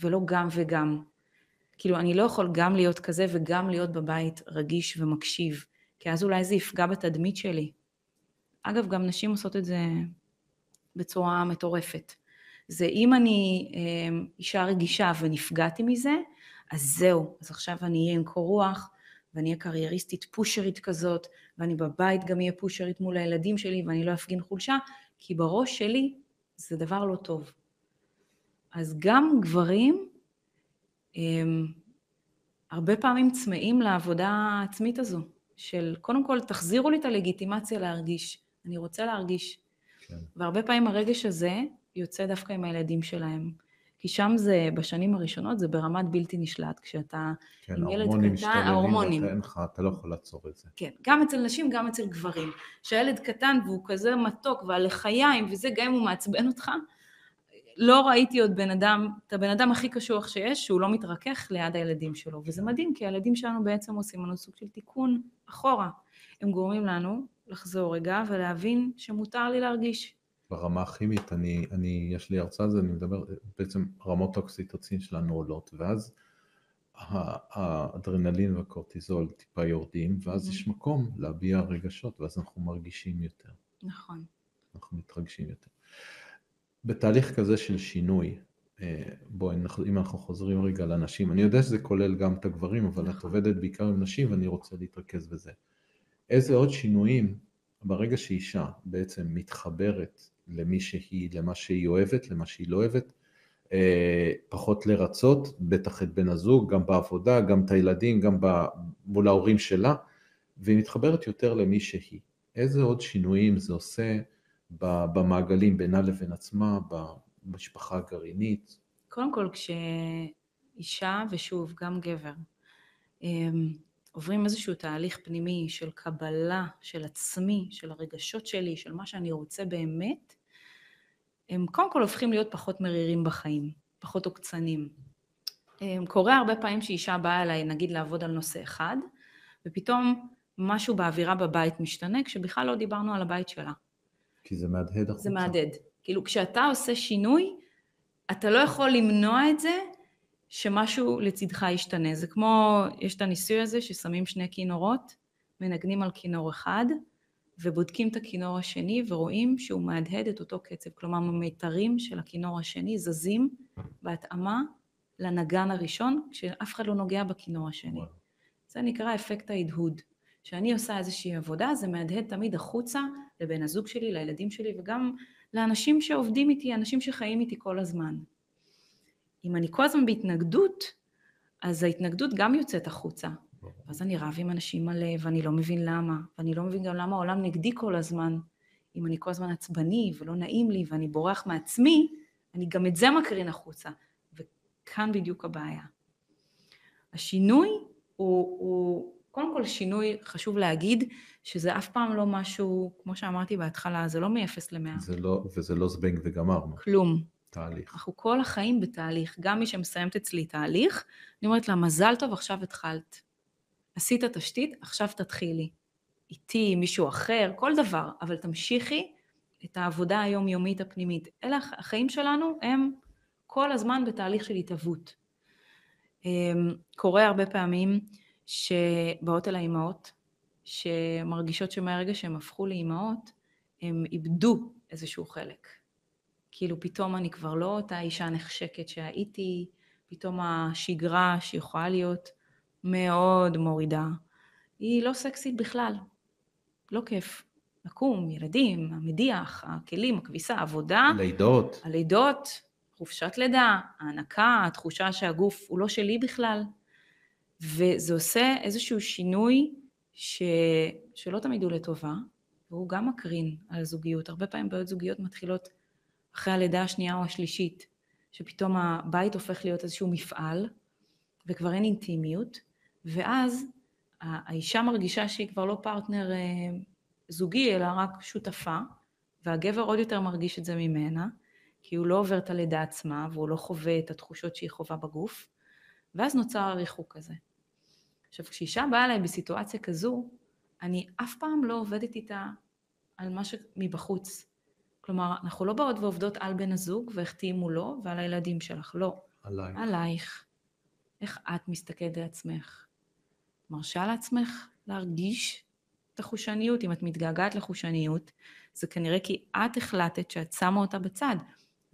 ולא גם וגם. כאילו, אני לא יכול גם להיות כזה וגם להיות בבית רגיש ומקשיב, כי אז אולי זה יפגע בתדמית שלי. אגב, גם נשים עושות את זה בצורה מטורפת. זה אם אני אה, אישה רגישה ונפגעתי מזה, אז זהו, אז עכשיו אני אהיה עם קור רוח, ואני אהיה קרייריסטית פושרית כזאת, ואני בבית גם אהיה פושרית מול הילדים שלי, ואני לא אפגין חולשה, כי בראש שלי זה דבר לא טוב. אז גם גברים הם, הרבה פעמים צמאים לעבודה העצמית הזו, של קודם כל תחזירו לי את הלגיטימציה להרגיש, אני רוצה להרגיש. כן. והרבה פעמים הרגש הזה יוצא דווקא עם הילדים שלהם. כי שם זה, בשנים הראשונות, זה ברמת בלתי נשלט, כשאתה כן, עם ילד קטן, ההורמונים. אין לך, אתה לא יכול לעצור את זה. כן, גם אצל נשים, גם אצל גברים. שהילד קטן והוא כזה מתוק והלחיים וזה, גם אם הוא מעצבן אותך, לא ראיתי עוד בן אדם, את הבן אדם הכי קשוח שיש, שהוא לא מתרכך ליד הילדים שלו. וזה מדהים, כי הילדים שלנו בעצם עושים לנו סוג של תיקון אחורה. הם גורמים לנו לחזור רגע ולהבין שמותר לי להרגיש. ברמה הכימית, אני, אני, יש לי הרצאה על זה, אני מדבר, בעצם רמות האוקסיטוצין שלנו עולות, ואז האדרנלין והקורטיזול טיפה יורדים, ואז Mhm. יש מקום להביע רגשות, ואז אנחנו מרגישים יותר, נכון. אנחנו מתרגשים יותר. בתהליך כזה של שינוי, אה, בואי, אם אנחנו חוזרים רגע לנשים, אני יודע שזה כולל גם את הגברים, אבל את נכון. עובדת בעיקר עם נשים ואני רוצה להתרכז בזה. איזה עוד שינויים, ברגע שאישה בעצם מתחברת למי שהיא, למה שהיא אוהבת, למה שהיא לא אוהבת, אה, פחות לרצות, בטח את בן הזוג, גם בעבודה, גם את הילדים, גם ב- מול ההורים שלה, והיא מתחברת יותר למי שהיא. איזה עוד שינויים זה עושה במעגלים בינה לבין עצמה, במשפחה הגרעינית? קודם כל, כשאישה, ושוב, גם גבר, הם עוברים איזשהו תהליך פנימי של קבלה של עצמי, של הרגשות שלי, של מה שאני רוצה באמת, הם קודם כל הופכים להיות פחות מרירים בחיים, פחות עוקצנים. הם, קורה הרבה פעמים שאישה באה אליי, נגיד, לעבוד על נושא אחד, ופתאום משהו באווירה בבית משתנה, כשבכלל לא דיברנו על הבית שלה. כי זה מהדהד החוצה. זה מהדהד. כאילו, כשאתה עושה שינוי, אתה לא יכול למנוע את זה שמשהו לצדך ישתנה. זה כמו, יש את הניסוי הזה ששמים שני כינורות, מנגנים על כינור אחד, ובודקים את הכינור השני ורואים שהוא מהדהד את אותו קצב. כלומר, המיתרים של הכינור השני זזים בהתאמה לנגן הראשון, כשאף אחד לא נוגע בכינור השני. זה נקרא אפקט ההדהוד. כשאני עושה איזושהי עבודה, זה מהדהד תמיד החוצה לבן הזוג שלי, לילדים שלי, וגם לאנשים שעובדים איתי, אנשים שחיים איתי כל הזמן. אם אני כל הזמן בהתנגדות, אז ההתנגדות גם יוצאת החוצה. ואז אני רב עם אנשים מלא, ואני לא מבין למה, ואני לא מבין גם למה העולם נגדי כל הזמן. אם אני כל הזמן עצבני ולא נעים לי ואני בורח מעצמי, אני גם את זה מקרין החוצה. וכאן בדיוק הבעיה. השינוי הוא, הוא קודם כל שינוי, חשוב להגיד, שזה אף פעם לא משהו, כמו שאמרתי בהתחלה, זה לא מ-0 ל-100. זה לא, וזה לא זבנג וגמרנו, כלום. תהליך. אנחנו כל החיים בתהליך. גם מי שמסיימת אצלי תהליך, אני אומרת לה, מזל טוב, עכשיו התחלת. עשית תשתית, עכשיו תתחילי. איתי, מישהו אחר, כל דבר, אבל תמשיכי את העבודה היומיומית הפנימית. אלה החיים שלנו, הם כל הזמן בתהליך של התהוות. אמ, קורה הרבה פעמים שבאות אל האימהות, שמרגישות שמהרגע שהן הפכו לאימהות, הם איבדו איזשהו חלק. כאילו פתאום אני כבר לא אותה אישה נחשקת שהייתי, פתאום השגרה שיכולה להיות מאוד מורידה, היא לא סקסית בכלל. לא כיף. לקום, ילדים, המדיח, הכלים, הכביסה, עבודה. לידות. הלידות, חופשת לידה, ההנקה, התחושה שהגוף הוא לא שלי בכלל. וזה עושה איזשהו שינוי ש... שלא תמיד הוא לטובה, והוא גם מקרין על זוגיות. הרבה פעמים בעיות זוגיות מתחילות אחרי הלידה השנייה או השלישית, שפתאום הבית הופך להיות איזשהו מפעל, וכבר אין אינטימיות, ואז האישה מרגישה שהיא כבר לא פרטנר אה, זוגי, אלא רק שותפה, והגבר עוד יותר מרגיש את זה ממנה, כי הוא לא עובר את הלידה עצמה, והוא לא חווה את התחושות שהיא חווה בגוף, ואז נוצר הריחוק הזה. עכשיו, כשאישה באה אליי בסיטואציה כזו, אני אף פעם לא עובדת איתה על מה שמבחוץ. כלומר, אנחנו לא באות ועובדות על בן הזוג ואיך תהיי מולו ועל הילדים שלך, לא. עלייך. עלייך. איך את מסתכלת על עצמך? מרשה לעצמך להרגיש את החושניות. אם את מתגעגעת לחושניות, זה כנראה כי את החלטת שאת שמה אותה בצד.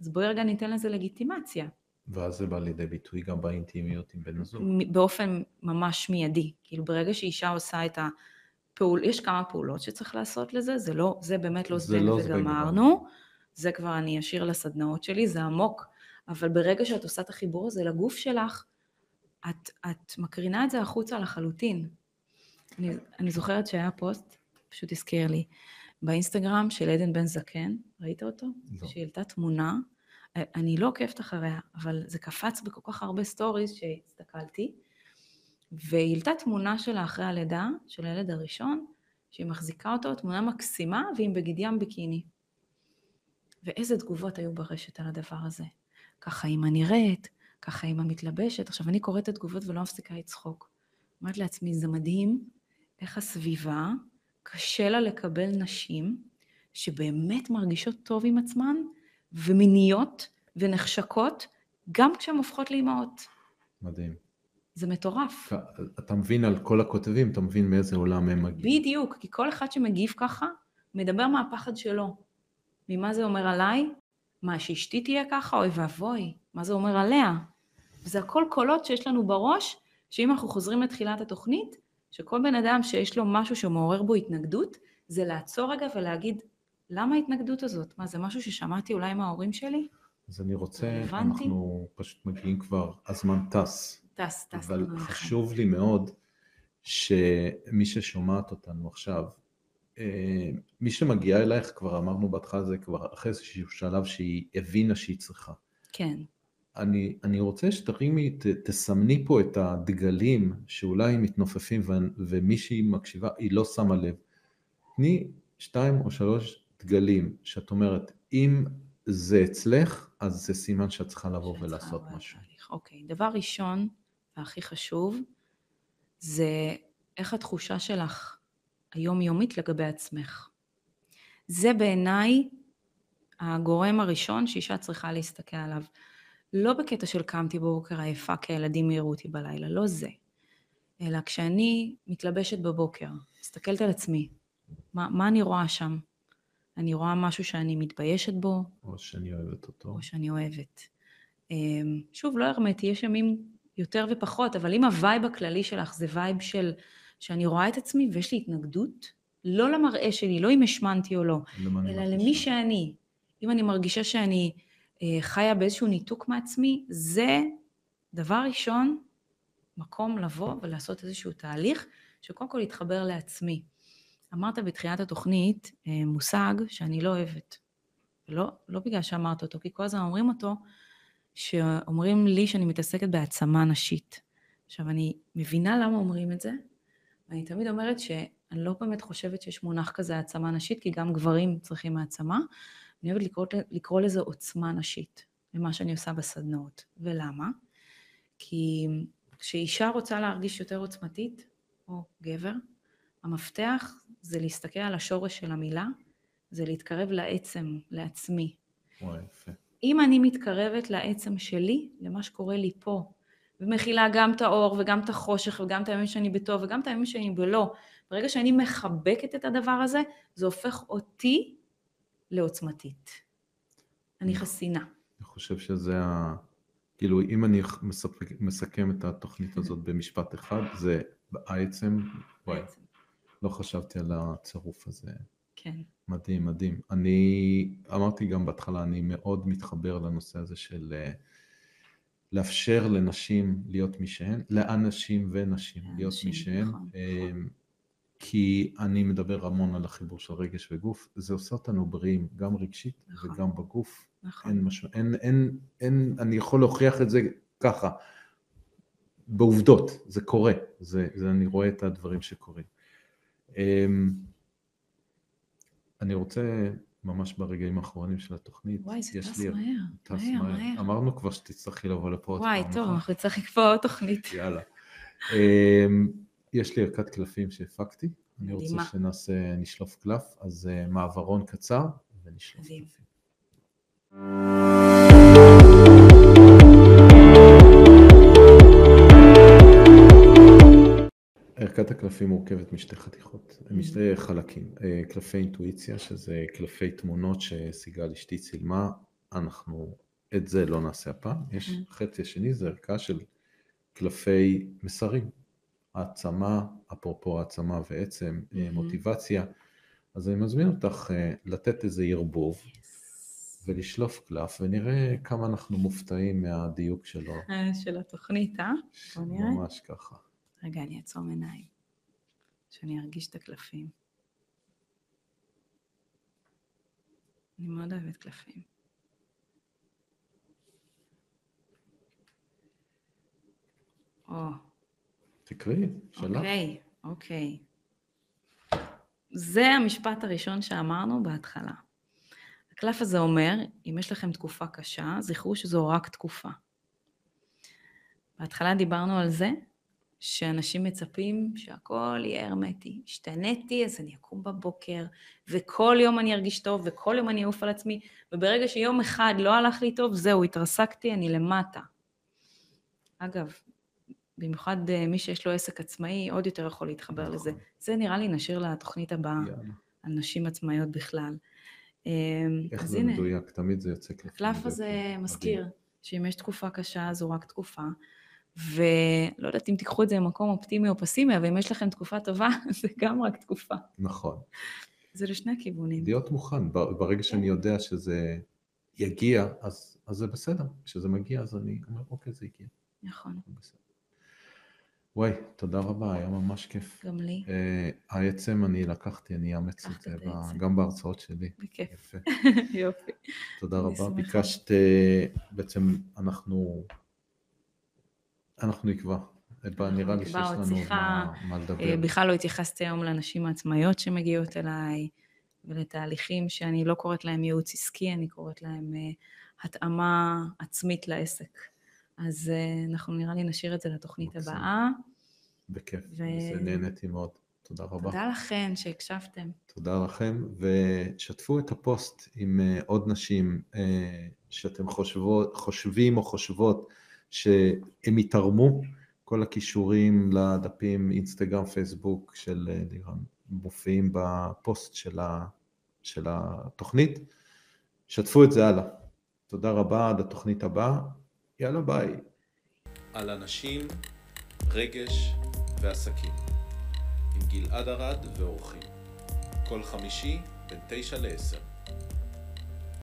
אז בואי רגע ניתן לזה לגיטימציה. ואז זה בא לידי ביטוי גם באינטימיות עם בן הזוג. באופן ממש מיידי. כאילו ברגע שאישה עושה את הפעול, יש כמה פעולות שצריך לעשות לזה, זה לא, זה באמת לא זבנג לא וגמרנו. זה כבר אני אשאיר לסדנאות שלי, זה עמוק. אבל ברגע שאת עושה את החיבור הזה לגוף שלך, את, את מקרינה את זה החוצה לחלוטין. אני, אני זוכרת שהיה פוסט, פשוט הזכיר לי, באינסטגרם של עדן בן זקן, ראית אותו? לא. שהיא העלתה תמונה, אני לא עוקבת אחריה, אבל זה קפץ בכל כך הרבה סטוריז שהסתכלתי, והיא העלתה תמונה שלה אחרי הלידה, של הילד הראשון, שהיא מחזיקה אותו, תמונה מקסימה, והיא בגיד ים ביקיני. ואיזה תגובות היו ברשת על הדבר הזה. ככה אימא נראית, ככה אימא מתלבשת. עכשיו, אני קוראת את התגובות ולא מפסיקה לצחוק. אומרת לעצמי, זה מדהים איך הסביבה, קשה לה לקבל נשים שבאמת מרגישות טוב עם עצמן, ומיניות ונחשקות, גם כשהן הופכות לאימהות. מדהים. זה מטורף. אתה מבין על כל הכותבים, אתה מבין מאיזה עולם הם מגיעים. בדיוק, כי כל אחד שמגיב ככה, מדבר מהפחד שלו. ממה זה אומר עליי? מה, שאשתי תהיה ככה? אוי ואבוי, מה זה אומר עליה? וזה הכל קולות שיש לנו בראש, שאם אנחנו חוזרים לתחילת התוכנית, שכל בן אדם שיש לו משהו שמעורר בו התנגדות, זה לעצור רגע ולהגיד, למה ההתנגדות הזאת? מה, זה משהו ששמעתי אולי מההורים שלי? אז אני רוצה, רלוונטי? אנחנו פשוט מגיעים כבר, הזמן טס. טס, טס. אבל. חשוב לי מאוד שמי ששומעת אותנו עכשיו, אה, מי שמגיעה אלייך, כבר אמרנו בהתחלה, זה כבר אחרי איזשהו שלב שהיא הבינה שהיא צריכה. כן, אני, אני רוצה שתרימי, ת, תסמני פה את הדגלים שאולי מתנופפים ו, ומישהי מקשיבה, היא לא שמה לב. תני שתיים או שלוש דגלים שאת אומרת, אם זה אצלך, אז זה סימן שאת צריכה לבוא ולעשות משהו. תהליך. אוקיי, דבר ראשון, והכי חשוב, זה איך התחושה שלך היומיומית לגבי עצמך. זה בעיניי הגורם הראשון שאישה צריכה להסתכל עליו. לא בקטע של קמתי בבוקר עייפה כי הילדים העירו אותי בלילה, לא זה. אלא כשאני מתלבשת בבוקר, מסתכלת על עצמי, מה, מה אני רואה שם? אני רואה משהו שאני מתביישת בו, או שאני אוהבת אותו. או שאני אוהבת. אמ, שוב, לא הרמטי, יש ימים יותר ופחות, אבל אם ה vibe הכללי שלך זה vibe של שאני רואה את עצמי ויש לי התנגדות, לא למראה שלי, לא אם השמנתי או לא, אלא? למי שאני. אם אני מרגישה שאני אה, חיה באיזשהו ניתוק מעצמי, זה דבר ראשון, מקום לבוא ולעשות איזשהו תהליך, שקודם כל יתחבר לעצמי. אמרת בתחילת התוכנית אה, מושג שאני לא אוהבת. לא, לא בגלל שאמרת אותו, כי כל הזמן אומרים אותו, שאומרים לי שאני מתעסקת בהעצמה נשית. עכשיו, אני מבינה למה אומרים את זה, ואני תמיד אומרת שאני לא באמת חושבת שיש מונח כזה העצמה נשית, כי גם גברים צריכים העצמה. אני אוהבת לקרוא, לקרוא לזה עוצמה נשית, למה שאני עושה בסדנאות. ולמה? כי כשאישה רוצה להרגיש יותר עוצמתית, או גבר, המפתח זה להסתכל על השורש של המילה, זה להתקרב לעצם, לעצמי. וואי, יפה. אם אני מתקרבת לעצם שלי, למה שקורה לי פה, ומכילה גם את האור וגם את החושך וגם את הימים שאני בטוב וגם את הימים שאני בלא, ברגע שאני מחבקת את הדבר הזה, זה הופך אותי לעוצמתית. אני חסינה. אני חושב שזה ה... כאילו, אם אני מספק, מסכם את התוכנית הזאת במשפט אחד, זה העצם, וואי, בעצם. לא חשבתי על הצירוף הזה. כן. מדהים, מדהים. אני אמרתי גם בהתחלה, אני מאוד מתחבר לנושא הזה של אה, לאפשר לנשים להיות מי שהן, לאנשים ונשים להיות מי שהן, נכון, אה, נכון. כי אני מדבר המון על החיבור של רגש וגוף, זה עושה אותנו בריאים, גם רגשית נכון. וגם בגוף. נכון. אין משהו, אין, אין, אין, אני יכול להוכיח את זה ככה, בעובדות, זה קורה, זה, זה אני רואה את הדברים שקורים. אני רוצה ממש ברגעים האחרונים של התוכנית, וואי, זה טס לי- מהר. טס מהר, מהר. אמרנו כבר שתצטרכי לבוא לפה עוד וואי, פעם, טוב, נכון? אנחנו נצטרך לקבוע עוד תוכנית. יאללה. אמ, יש לי ערכת קלפים שהפקתי, אני רוצה. שנעשה, נשלוף קלף, אז אה, מעברון קצר ונשלוף. קלפים. ערכת הקלפים מורכבת משתי חתיכות, משתי חלקים. אה, קלפי אינטואיציה, שזה קלפי תמונות שסיגל אשתי צילמה, אנחנו את זה לא נעשה הפעם. יש Mhm. חצי השני, זה ערכה של קלפי מסרים, העצמה, אפרופו העצמה ועצם, אה, Mhm. מוטיבציה. אז אני מזמין אותך אה, לתת איזה ערבוב ולשלוף קלף, ונראה כמה אנחנו מופתעים מהדיוק שלו. של התוכנית, אה? ממש ככה. רגע, אני אעצום עיניים. שאני ארגיש את הקלפים. אני מאוד אוהבת קלפים. או, תקראי, שלך. אוקיי, אוקיי. זה המשפט הראשון שאמרנו בהתחלה. הקלף הזה אומר, אם יש לכם תקופה קשה, זכרו שזו רק תקופה. בהתחלה דיברנו על זה שאנשים מצפים שהכל יהיה הרמטי. השתניתי, אז אני אקום בבוקר, וכל יום אני ארגיש טוב, וכל יום אני אעוף על עצמי, וברגע שיום אחד לא הלך לי טוב, זהו, התרסקתי, אני למטה. אגב, במיוחד אה, מי שיש לו עסק עצמאי, עוד יותר יכול להתחבר נכון. לזה. זה נראה לי נשאיר לתוכנית הבאה, יאללה. על נשים עצמאיות בכלל. אה, איך אז זה הנה, מדויק? תמיד זה יוצא קלפים. הקלף. הזה. מזכיר שאם יש תקופה קשה, זו רק תקופה. ולא יודעת אם תיקחו את זה למקום אופטימי או פסימי, אבל אם יש לכם תקופה טובה, (laughs) זה גם רק תקופה. נכון. זה לשני הכיוונים. להיות מוכן, ברגע שאני יודע שזה יגיע, אז, אז זה בסדר. כשזה מגיע, אז אני אומר, אוקיי, זה הגיע. נכון, בסדר. וואי, תודה רבה, היה ממש כיף. גם לי, אה, העצם אני לקחתי, אני אאמץ את לקחת זה את ב-. גם בהרצאות שלי. בכיף. יפה. (laughs) יופי. תודה רבה. שמחה. ביקשת, אה, בעצם אנחנו, אנחנו נקבע. אה, נראה לי שיש לנו. מה, מה אה, לדבר. בכלל לא התייחסתי היום לנשים העצמאיות שמגיעות אליי, ולתהליכים שאני לא קוראת להם ייעוץ עסקי, אני קוראת להם אה, התאמה עצמית לעסק. אז אה, אנחנו נראה לי נשאיר את זה לתוכנית מקסים. הבאה. בכיף. ו- זה נהניתי מאוד. תודה רבה. תודה לכן שהקשבתם. תודה לכם, ושתפו את הפוסט עם אה, עוד נשים אה, שאתם חושבות, חושבים או חושבות שהם יתרמו. כל הכישורים לדפים אינסטגרם, פייסבוק של אה, לירן מופיעים בפוסט של, ה, של התוכנית. שתפו את זה הלאה. תודה רבה, עד התוכנית הבאה. יאללה ביי. על אנשים, רגש ועסקים. עם גלעד ארד ואורחים. כל חמישי בין תשע לעשר.